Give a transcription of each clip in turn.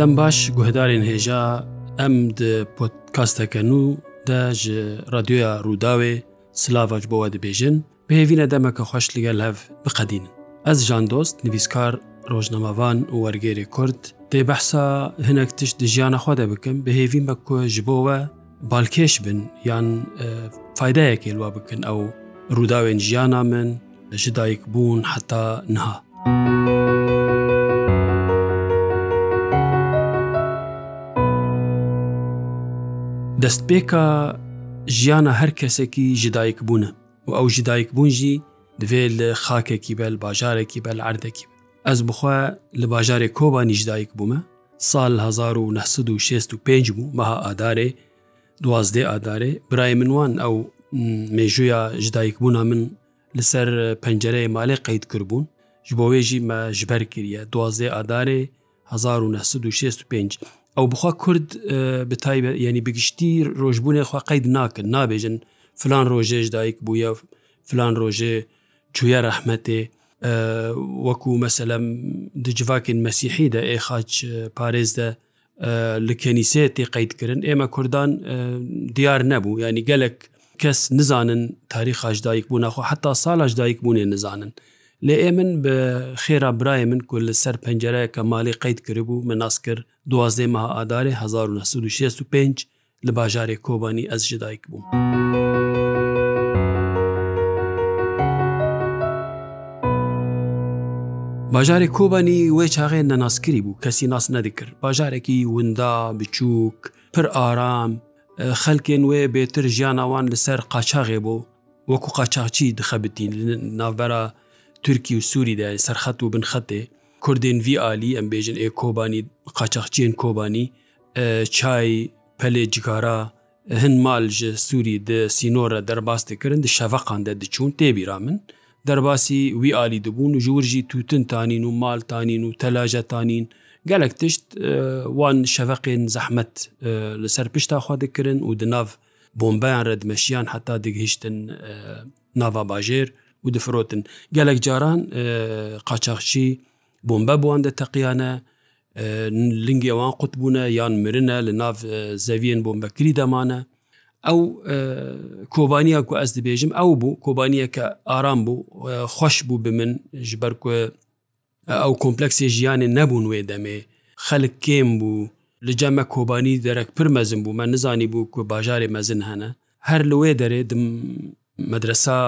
دەم باش گوهدارێن هێژا ئەم پۆتکاستەکەن و دا ji رادیۆیا ڕووداوێ سلاڤاش بۆەوە دەبێژن پێویە دەمەکە خۆش لەگەل هەف بقەدین. ئەس ژان دۆست نویسکار ڕۆژنەمەوان و وەرگێری کورد دێ بەحسا هەنێک تشت ژیانە خۆ دە بکەم بەهێوین بە کو ji بۆوە بالکێش بن یان فیدایەکێ لوا بکەن ئەو ڕووداوێن ژیانە من لە ژدایک بوون حتا نها. دەستپێکە ژیانە هەر کەسێکی ژدایک بوونە و ئەو ژدایک بوونژی دوێت لە خاکێکی بەل باژارێکی بەل عردەکی ئەس بخوا لە باژارێک کۆبانی ژدایک بوومە سال 1965 بوو مەها ئادارێ دوازدێ ئادارێ برای منوان ئەو مێژویە ژدایک بوونا من لەسەر پەنجەرەیە مالێ قەید کردبوون ji بۆ wêjî me ji ber kiriye duazê adarê 1965 ئەو بخوا کورد بتایبە ینی بگشتی ڕۆژبوونی خوا قید ناکرد نابێژن فلان ڕۆژێش دایک بووە فلان ڕۆژێ چوە ڕەحمەتێ وەکو مەسەلم دجیڤاکن مەسیحیدا ئێ خاچ پارێزدە لە کەنیسێ تێ قیدکردن ئێمە کوردان دیار نەبوو ینی گەلک کەس نزانن تاریخاش دایک بوونەخوا حتا ساڵاش دایک بوونێ نزانن. لێ ئێ من بە خێرا برایە من کو لە سەر پەنجەرەیەکە مالی قیت کردبوو من ناس کرد دوازێ مەها ئادارێ 1965 لە باژارێک کۆبانی ئەس ژدایک بووم. باژارێک کۆبانی وێ چاغێ نەناسکری بوو کەسی ناس نەدەکرد باژارێکی وندا بچووک پر ئارام خەلکێن وێ بێتر ژیان ئەوان لەسەر قاچاغێ بۆ وەکو قاچاقچی دخەبتین ناوبەرە تورکی و سووریدا سەرخەت و بنخەتێ کوردێن وی عالی ئەم بێژن ئێ کۆبانی قاچەخچێن کۆبانی چای پەلێ جگارا هەند مال ji سووری di سینۆرە دەرباستێ kirin di şeveqan de diçûn têbîra min derbasî wî alî dibûn û ji wir jî tûtin tanîn û mal tanîn û telaje tanîn gelek tişt wan şeveqên zehmet li ser pişta xwa dikirin û di nav bombeyan redmeşiyan heta digihiştin nava bajêr و دفرۆتن gelek caran qaçaxçî bombe buwan de teqiyane lingê wan qut bûne yan mirine li nav zeviyên bombekirî demane ew kobaniya ku ez dibêjim ew bû kobaniyeke aram bû xweş bû bi min ji ber ku ew kompleksê jiyanê nebûn wê demê xelik kêm bû li ceme kobanî derek pir mezin bû me nizanî bû ku bajarê mezin hene her li wê derê dim مەدرسا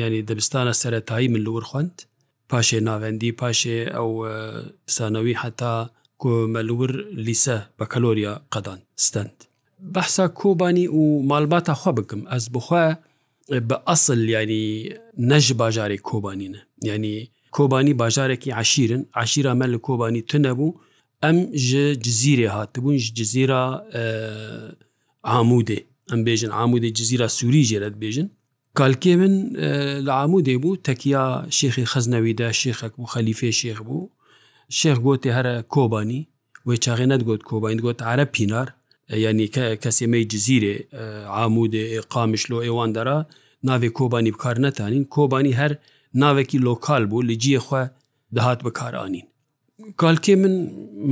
ینی دەبستانە سەرەتایی من لور خوند پاشێ ناوەندی پاشێ ئەو سانەوی حتا کۆمەلور لیسە بە کەلۆریە قەدان ستند بەحسا کۆبانی و مالباتە خوا بکەم ئەس بخوا بە ئەسل ینی نەژ باژارێک کۆبانینە ینی کۆبانی باژارێکی عشیرن عشیرا مە لە کۆبانی تنەبوو ئەم ژ جززیرێ هاتبوون جززیرا ئامودێ ئەم بێژن ئامودەی جززیرا سووری ژێرت بێژن کالکێون لە ئامودێ بوو تەکیا شێخی خەزنەویدا شێخک بوو خەلیفێ شێخ بوو شێخ گوتی هەرە کۆبانی وی چاغێ نەتگوت کۆبین گوت عرە پینار ینی کەسێمەی جززیرێ ئامودێ قامشلۆ ئێوان دەرا ناوێ کۆبانی بکار نەتانین کۆبانی هەر ناوێکی لۆکال بوو لە جیە خوێ دەهات بەکارانین کالکێ من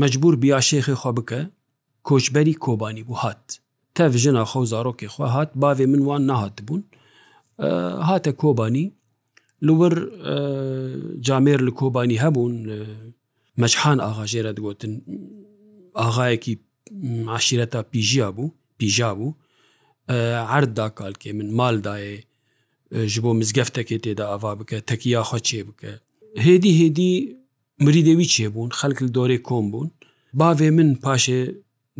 مەجبور بیا شێخی خوا بکە کۆچبەری کۆبانی بوو هات تەڤژنا خەو زارۆکی خوا هات باێ من وان نهات بوون هاتە کۆبانی لور جامێر لە کۆبانی هەبوون مەجحان ئاغاژێرە دەگوتن ئاغایەکی عشیرەتا پیژیا بوو پیژا بوو عردا کالکێ من مالدایێ ji بۆ مزگەفتەکێ تێدا ئاوا بکە تەکییا خۆ چێ بکە هێدی هێدی مریدەوی چێبوون خەلک دۆرێ کۆم بوون باێ من پاشێ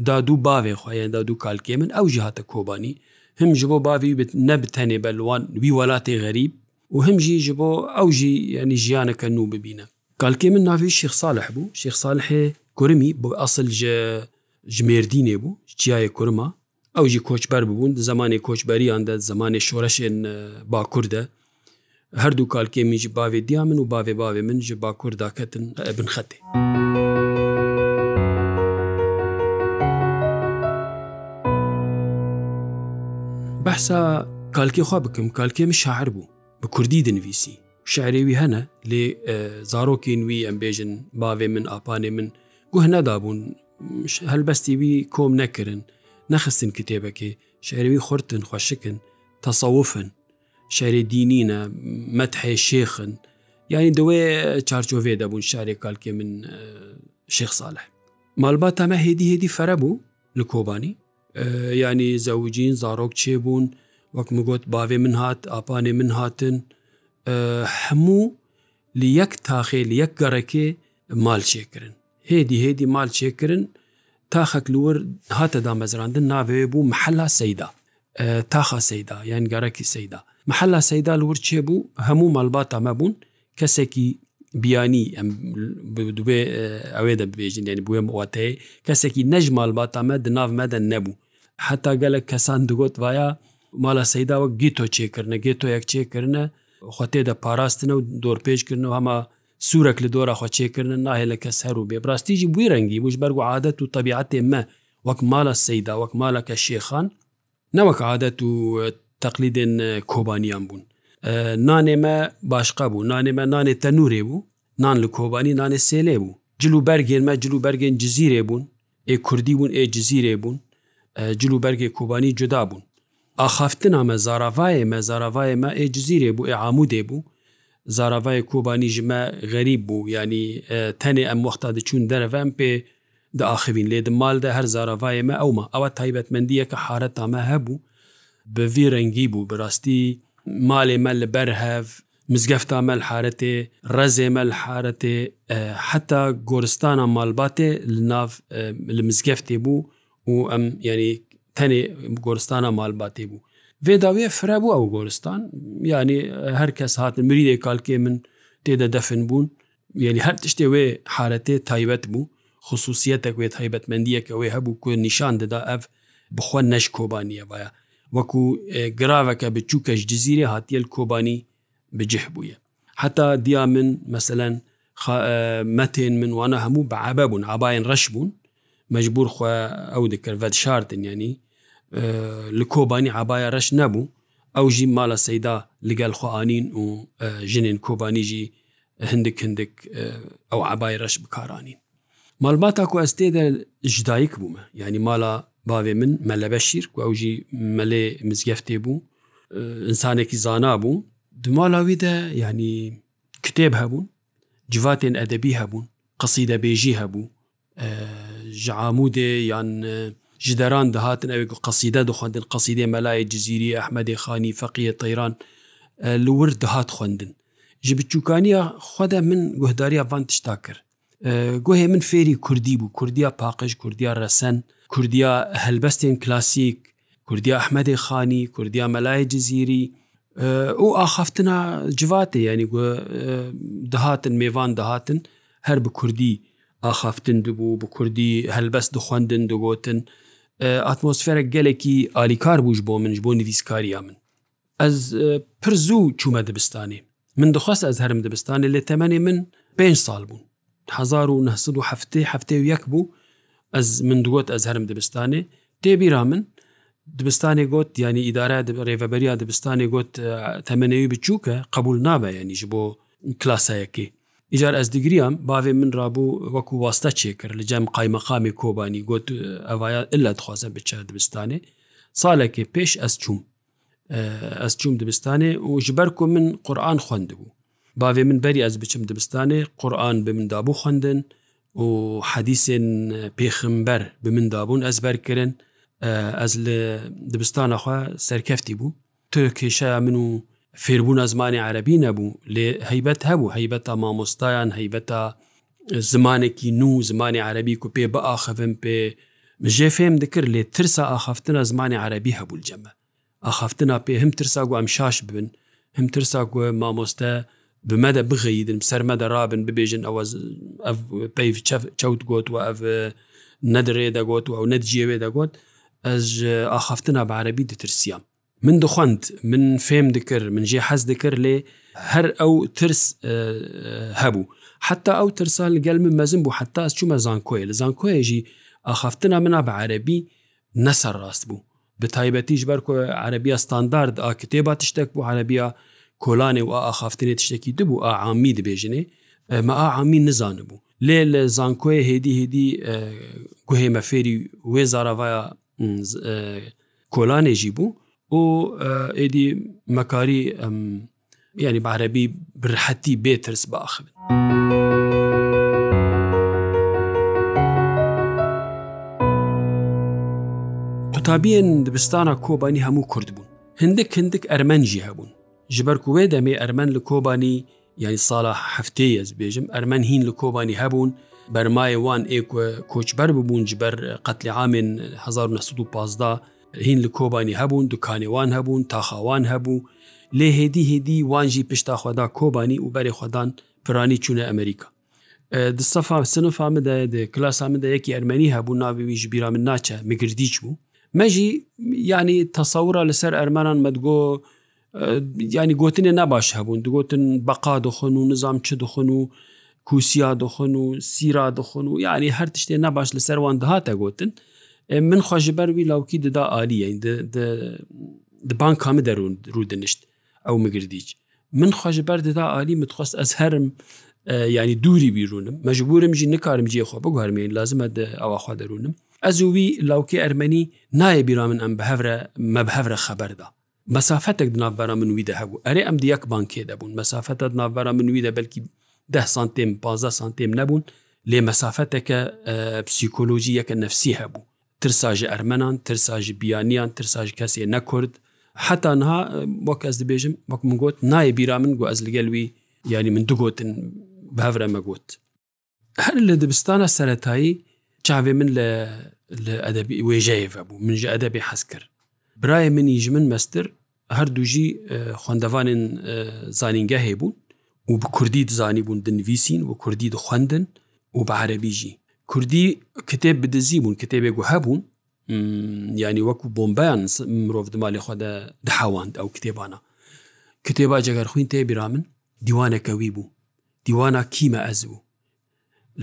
دادوو باوێ خۆیان دادوو کالکێ من ئەو ژ هاتە کۆبانی هم ji بۆ باوی بت نەبتەنێ بەلوان وی وڵاتی غەریب و هەمژی ji بۆ ئەو ژی ینی ژیانەکە نو ببینە کالکێ من ناوی شیخساالح بوو شیخساالحێ کورمی بۆ ئەسل ژمێردینێ بوو چیایە کورما ئەو ژی کۆچبەر ببوون زمانی کۆچبەریاندا زمانی شۆرەشێن باکووردە هەردوو کالکێمیژ باوێ دیا من و باوێ باوێ من ji باکوورداکەتن بنخەتێ. بەحسا کالکی خوا بکەم کالکێم شاعر بوو بە کوردی دنویسی شعرێوی هەنە لێ زارۆکی نوی ئەمبێژن باوێ من ئاپانێ من گوهنەدابوون هەلبەستیوی کۆم نەکردن نەخستن کتێبەکێ شعروی خورتن خوۆشکن تەسەوفن شارێ دینینە مەتحێ شێخن یعنی دوێ چارچۆڤێ دەبوون شارێک کالکێ من شێخ ساالح مالبات ئەمە هێدی هێدی فەرە بوو لە کۆبانی ینی زەوجین زارۆک چێ بوون وەک مگوت باوێ من هات ئاپانێ من هاتن هەموو لی یەک تاخێ لی یەک گەڕەکێ مال چێکردن هێدی هێدی مال چێکردن تا خەکلور هاتەدا مەزراندن ناوێ بوو محەلا سەیدا تاخە سەیدا یان گەڕەکی سەیدا محەلا سەیدا لور چێ بوو هەموو مەلباتا مەبوون کەسێکی بیانی ئەم دوێ ئەوێ دەبێژین دێن بووێ واتەیە کەسێکی نەژ مالباتامە دناو مەدە نەبوو حتا گەلک کەسان دگوت وایە مالا سەیداوە گیتۆ چێکردنە گێتۆ یەک چێکردنە خۆتێدا پاراستنە و دۆرپێشکردن و هەما سوورێک لە دۆرە خۆچێکردن ناهێ لە کەس هەرو بێ ڕاستیجی بووی ڕەنگی وش بەرگ و عادەت و تەبیعاتێ مە وەک مالە سەیدا وەک مالەکە شێخان نەوەک عادەت و تەقلیدێن کۆبانیان بوون نانێمە باشقا بوو نانێمە نانێ تەنوورێ بوو نان لە کۆبانی نانێ سێلێ بوو جلو بەرگێنمە جلو بەرگێن جززیرێ بوون ئێ کوردی بوون ئێ جززیرێ بوون جلوبەرگی کوبانی جدا بوون ئاخافتنا me zaravayê me zaravayê me ê cizîrê bû ê amûdê bû zaravayê kobanî ji me xerîb bû yanî tenê em wexta diçûn derve em pê diaxivîn lê di mal de her zaravayê me ewma ew taybetmendiyeke hareta me hebû bi vî rengî bû bi rastî malê me li ber hev mizgefta mel haretê rezê mel haretê heta goristana malbatê li nav li mizgeftê bû و ئەم ینی تەنێ گۆرستانە مالباتێ بوو وێداویە فرەبوو ئەو گۆرستان ینی هەر کەس هاتن مریدێک کالکێ من تێدە دەفن بوون یعنی هەر تشتێ وێ حالەتێ تایبەت بوو خصوصیتێک وێت هەیبەتمەندیەکەوەی هەبوو کو نیشان دەدا ئەف بخۆ نەش کۆبانیە وایە وەکو گراوەکە بچووکەش جززیرە هاتیل کۆبانی بجح بووە حتا دیا من مثلەن مەتێن منوانە هەموو بەعبە بوون عباەن ڕەش بوون مەجبور خو ئەو دەکرد بەد شارتن ینی li کۆبانی عباە ڕەش نەبوو ئەو ژی مالە سەیدا لەگەل خوانین و ژنین کۆبانیژی هەندێک هەندێک ئەو عبای ڕەش بکارانین مالباتا کو ئەستێدا ژدایک بوومە ینی مالا باوێ من مەلەبە شیر و ئەوژی مەلێ مزگەفتێ بوو ئینسانێکی زانا بوو دمالاویدا ینی کتێب هەبوون جیاتێن ئەدەبی هەبوون قسی دەبێژی هەبوو ji عمودê یان ji deran dihatin ew qesîde dixwandin qesîdê melayê cizîrî Ehmedê xanî feqiye Teyran li wir dihat xwendin. Ji biçûkaniya xwede min guhdariya van tişta kir. Guhê min fêrî Kurdî bû Kurdiya paqij Kurdiya resen, Kurdiya helbestên klasîk, Kurdiya Ehmedê xanî, Kurdiya melayê cizîrî, û axaftina civatê yanî dihatin mêvan dihatin her bi Kurdî, ئاخافتن دوبوو بە کوردی هەلبەست دخواندن دەگوتن ئاتمۆسفێرە گەلێکی ئالیکار بووش بۆ منش بۆ نویسکاریا من ئەس پر زوو چوومە دەبستانی من دخواست ئەس هەرم دەبستانی لە تەمەنی من 5 سال بوون 1970 یەک بوو ئەس من دوگوت ئەس هەرم دەبستانی تێبیرا من دبستانی گوت ینی ئیدارە ڕێڤەبەریا دبستانی گوت تەمەنەوی بچووکە قبول نابە ینیش بۆ کلاسایەکی ئیجار ئەس دیگریان باێ من رابوو وەکو واستە چێکرد لە جەم قایمەقامی کۆبانی گوت ئەوایە ئللا دخوازە بچە دبستانێ ساڵێکی پێش ئەس چوم ئەس چوم دبستانێ و ژبەر و من قورآان خوندبوو باێ من بەری ئەس بچم دبستانێ قورآان ب مندابوو خوندن و حەدیسێن پێخمبەر ب مندابوون ئەس بەرکردن ئەس لە دبستانەخوا سەرکەفتی بوو تۆ کێشە من و فێربوون زمانی عربی نەبوو لێ هەیبەت هەبوو هەیبەتە مامۆستایان هەیبەتە زمانێکی نو زمانی عربی و پێ بە ئاخەفم پێ مژێ فێم دەکرد لێ ترسا ئاخفتنە زمانی عربی هەبوو جەمە ئاخفتنا پێ هەم ترسا و ئەم شاش بن هەم ترسا گوێ مامۆستە بمەدە بغەیدن سەرمەدە رابن ببێژن ئەوە پێ چەوت گوت و ئەف نەدرێ دەگوت و ئەو نەتجیێوێ دەگوت ئەز ئاخفتنا بە عربی دەترسیام من دخواند من فێم دکرد من ژێ حەز دکرد لێ هەر ئەو ترس هەبوو حتا ئەو ترسان لەگەل من مەزم بوو حتا ئەس چوومە زانکۆی لە زانکۆیەژی ئاخافتنا منا بە عەربی نەسەر ڕاست بوو بە تایبەتیش بەرکۆ عەربیە ستاندارد ئاکتێبا تشتێک بوو عەربیە کۆلانێ و ئاخافتنێ تشتێکی دەبوو ئاعامی دەبێژنێ مە ئاعامی نزانبوو لێ لە زانکۆی هێدی هێدی گوهێمەفێری وێ زاراوایە کۆلانێژی بوو و ئێدی مەکاری ینی بەعرەبی برحەتی بێترس باخبن. قوتابیان دبستانە کۆبانی هەموو کورد بوون هندێک هندێک ئەرمەنجی هەبوون ژبەر کوێ دەمێ ئەرمەن لە کۆبانی یانی ساڵە هەفتەیەز بێژم ئەرمەن هین لە کۆبانی هەبوون بەرمایە وان ئێکوە کۆچبەر ببوون جبەر قەتلی عامێن 1950 هین لە کۆبانی هەبوون دوکانێوان هەبوون تاخاوان هەبوو لێ هێدی هێدی وانژی پشتاخوادا کۆبانی و بەرێ خۆدان پرانی چوونە ئەمریکا دسەفا سنفا مدە کلاسا مدە یەکی ئەرمەنی هەبوو ناویویش بیرا من ناچە مگردیچ بوو مەژی ینی تەسەورە لەسەر ئەرمانان مدگۆ ینی گوتنێ نەباش هەبوون دوگوتن بەقا دخن و نظام چ دخن و کوسیا دخن و سیرا دخن و یعنی هەر تشتێ نەباش لەسەروان دەهاتە گوتن من خۆژبەروی لاوکی ددا عالیە بان کامە دەرون ڕوودنشت ئەو مگردیچ من خۆژبەر ددا عالی متخواست ئەس هەرم ینی دووری بیرونم مەژبورم ژی نکارم جێ خۆ بگوارمێن لازمە ئەوخوا دەرونم ئەز وی لاوکی ئەرمەنی نایە بیرا من ئەم بەهرە مەبهرە خەبەردا مەسافتێک ناافبەرا من وی دەهبوو ئەرێ ئەم دیەک بانکێ دەبوون مەسافتت ناافبەرا من وی دە بەلکی ده سانتێم 15 سانتێم نەبوون لێ مەسافتێکە پسیکۆلۆژی یەکە نفسی هەبوو ترساژی ئەرمەنان ترساژی بیانیان ترساژ کەسێ نەکرد حتانها بۆ کەس دەبێژم وەک منگوت نایە بیرا من گو ئەز لەگەلوی ینی من دوگوتن بەورە مەگوت هەر لە دبستانە سەتایی چاوێ من لە لە ئەدەبی وێژەیەە بوو منژە ئەدەبی حەز کرد برایە منیژ من مەستر هەردووژی خوندەوانن زانینگە هەیە بوون و بە کوردی دزانی بوون دنویسین و کوردی دخواندن و بە عەربیژی کوردی کتێب بدزی بوون کتێبێک و هەبوون ینی وەکو بۆمبیان مرۆڤ دمالی خۆدا داهاواند ئەو کتێبانە کتێبا جگەر خوین تێبیرا من دیوانەکەوی بوو دیوانە کیمە ئەز بوو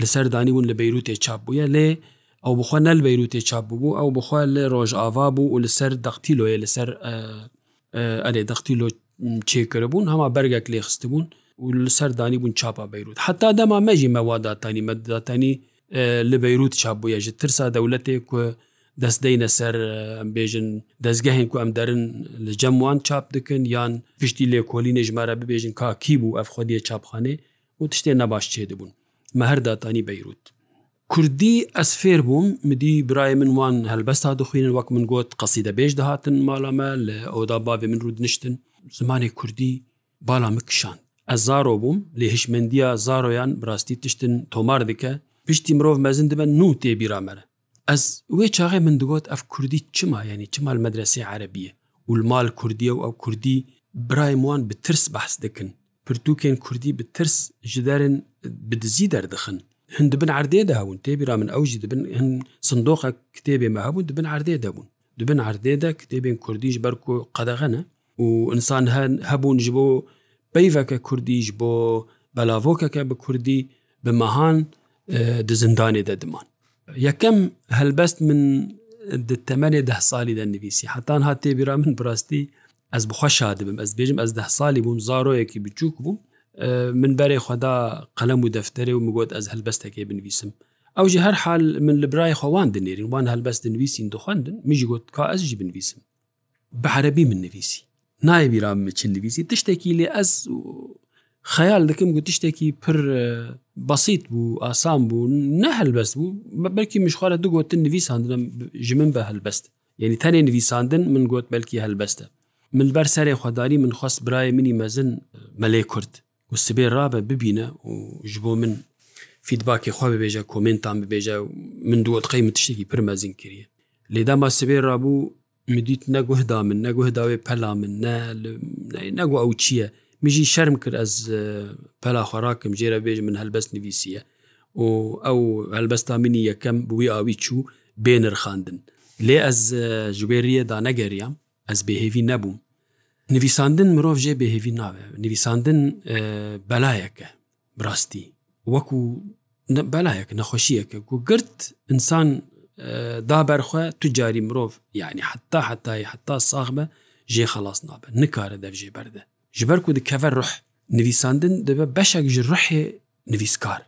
لەسەر دانی بوون لە بەیروتێ چاپ بووە لێ ئەو بخوا نەل بەیروتێ چاپ بوو ئەو بخوا لێ ڕۆژ ئاوا بوو و لەسەر دەختیلۆیە لەسەر ئەلێ دەختیلۆ چێکرە بوون هەما بەرگێک لێ خست بوون و لەسەر دانی بوون چاپا بەیروت حتا دەما مەژی مەواداتانی مەداتانی li Beyrut çabûye ji tirsa dewletê ku destdeyne ser em bêjin dezgehên ku em derin li cem wan çap dikin yan piştî lêkolînê ji me re bibêjin ka kîbû ev xwediye çapxanê û tiştê nebaş çê dibûn me her datanî Beyrut. Kurdî ez fêr bûm midî birayê min wan helbesta dixwînin wek min got qesî de bêj dihatin mala me li oda bavê min rûdniştin zimanê Kurdî bala min kişan. Ez zaro bûm lê hişmendiya zaroyan birastî tiştin tomar dike پشتی مرۆڤ مەزن دەبن نو تێبیرامەرە ئەس وێ چاغێ من دەگوت ئەف کوردی چما یعنی چمال مەدرسی عربیە ولمال کوردیە و ئەو کوردی برایموان بترس بەحس دەکن پرتوکێن کوردی بترس ژدارن بدزی دەردەخن هەند دبن عردێ داون تێبیرا من ئەوژی دبن هەن سندۆخە کتێبێ مەهبوو دبن عردێ دەبوون دبن عردێدا کتێبێن کوردیش بەرک و قەدەغەنە و ئینسان هەن هەبوون ji بۆ پەیڤەکە کوردیش بۆ بەلاڤۆکەکە بە کوردی بە مەهان و di zindanê de diman. Yekem helbest min di temenê deh salî de nivîsî hetan hatê bîra min birastî ez bixweşa dibim ez bêjim ez deh salî bûm zaroyekî biçûk bûm min berê xweda qelem û defterê û migot ez helbestekê binivîsim. Ew jî her hal min li birayê xewan dinêrin wan helbest dinivîsîn dixwendin min jî got ka ez jî binivîsim. Bi herebî min nivîsî. Nayê bîra min çin nivîsî tiştekî lê ez خەیال دەکەم گوتی شتێکی پر بەسییت بوو ئاسان بوو نە هەلبەست بوو بەلکی مشخوارە دوگوتن نویساندنم ژ من بە هەلبەست یعنی تەنێ نویساندن من گوت بەلکی هەلبەستە من بەر سەرێ خۆداری من خواست برای منی مەزن مەلێ کورد و سبێ ڕابە ببینە و ژ بۆ من فیدباکی خوا ببێژە کۆمنتان ببێژە من دووەت قەی متشتێکی پرمەزین کردە لێداما سبێ ڕابوو مدیت نەگوهدا من نەگوهداوێ پەلا من نەگو ئەو چییە؟ میژی شەرم کرد ئەس پەلا خۆراکم جێرە بێژ من هەلبەست نویسیە و ئەو هەلبەستا منی یەکەم بووی ئاوی چوو بێنرخاندن لێ ئەس ژوێریە دا نەگەریام ئەس بێهێوی نەبووم نویساندن مرۆڤ ژێ بێهێوی ناوێ نویساندن بەلایەکە براستی وەکو بەلایەک نەخۆشیەکە و گرت ئینسان دا بەرخوا تو جاری مرۆڤ یعنی حتا حتای حتا ساغ بە ژێ خلاص نابە نکارە دەبژێ بەردە ji ber ku dikeve ruh nivîsandin dibe beşek ji ruhê nivîskar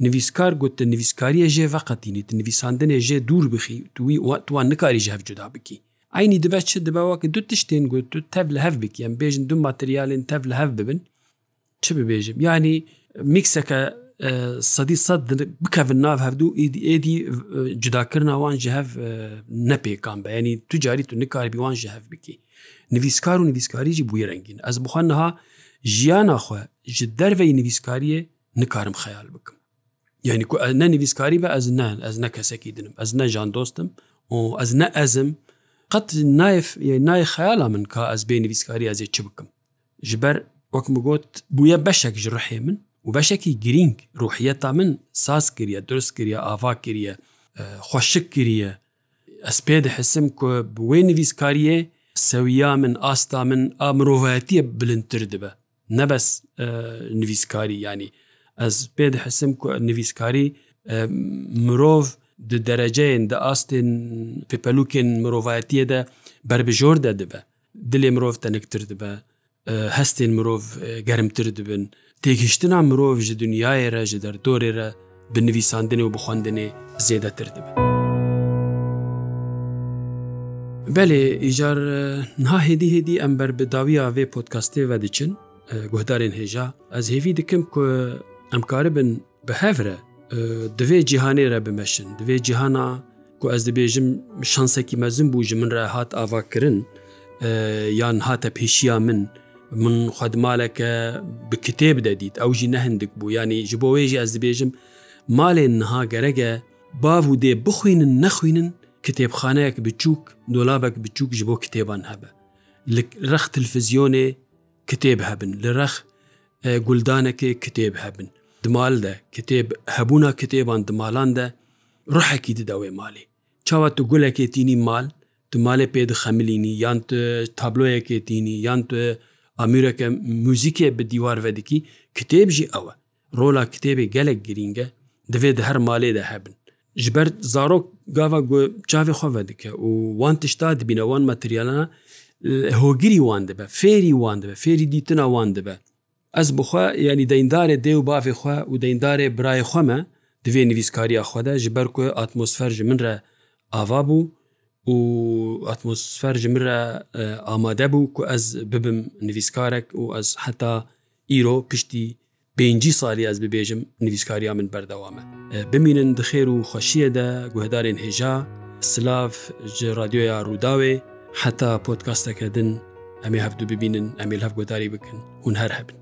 nivîskar got te nivîskariye jê veqetînî tu nivîsandinê jê dûr bixî tu wî wan nikarî ji hev cuda bikî Aynî dibe çi dibe wa ki du tiştên got tu tev li hev bikiyem bêjin du materyalên tev li hev bibin çi bibêjim yani mikseke e, sedî sed bikevin nav hevdû êdî e, cudakirina wan ji hev e, nepêkan be yanî tu carî tu nikarî wan ji hev bikî نویسکار و نویسکاریجی بووی رنگین ئەس بخواانها ژیان ناخوا ji derveyî nivîskariyê nikarim xeyal bikim yani ku ez ne nivîskarî be ez ne ez ne kesekî dinim ez ne jan dostim û ez ne ezim qet nayf nay xeyala min ka ez bê nivîskarî ez ê çi bikim ji ber wek min got bûye beşek ji rihê min û beşekî girîng ruhiyeta min saz kiriye durst kiriye ava kiriye xweşik kiriye ez pê dihisim ku bi wê nivîskariyê سەویا من ئاستا من ئامرۆڤەتیە بلندتر دبە نەبەس نویسکاری ینی ئەس پێ دەحسم نویسکاری مرۆڤ دەرەجەیان دە ئاستێن پێپەلوکن مرۆڤەتیەدا بربژۆر دە دبە دلێ مرۆڤ تەنکتر دبە هەستێن مرۆڤ گەرمتر دبن تێگەشتنا مرۆڤ ji دنیاێرە ji دەردۆرێرە بنویساندنێ و بخواندنێ زێدەتر دبن Belê îcar niha hêdî hêdî em ber bi dawiya vê podcastê ve diçin guhdarên hêja ez hêvî dikim ku em karibin bi hevre divê cîhanê re bimeşin divê cihana ku ez dibêjim şansekî mezin bû ji min re hat avakirin yan hate pêşiya min min xwedmaleke bi kitêb de dît ew jî nehindik bû yanî ji bo wê jî ez dibêjim malên niha gerege bav û dê bixwînin nexwînin کتێبخانەیەک بچووک دۆلابێک بچووک ji بۆ کتێبان هەبە لە رەخ تلفزیۆنێ کتێب هەبن لە رەخ گولدانەکێ کتێب هەبن دمال دە کتێب هەبوونا کتێبان دمالان دە ڕحێکی دداوێ مالی چاوە تو گولەکێ تینی مال tu malê pê dixemilînî yan tu tabloyekê tînî yan tu amîreke muzîkê bi dîwar vedikî kitêb jî ew e rola kitêbê gelek girîng e divê di her malê de hebin ji ber zarok gava çavê xwe dike û wan tişta dibîne wan materyalana hogirî wan dibe fêrî wan dibe fêrî dîtina wan dibe ez bixwe yanî deyindarê dê û bavê xwe û deyindarê birayê xwe me divê nivîskariya xwe de ji ber ku atmosfer ji min re ava bû û atmosfer ji min re amade bû ku ez bibim nivîskarek û ez heta îro piştî پێنجی ساڵی ئەس ببێژم نویسکاریا من بەردەوامە بمینن دخێر و خۆشیەدا گوهدارێن هێژا سلاف ji رادیۆیا ڕووداوێ حتا پۆتکاستەکەدن ئەمێ هەفتو ببینن ئەمیل هەف گۆداری بکن هون هەر هەبن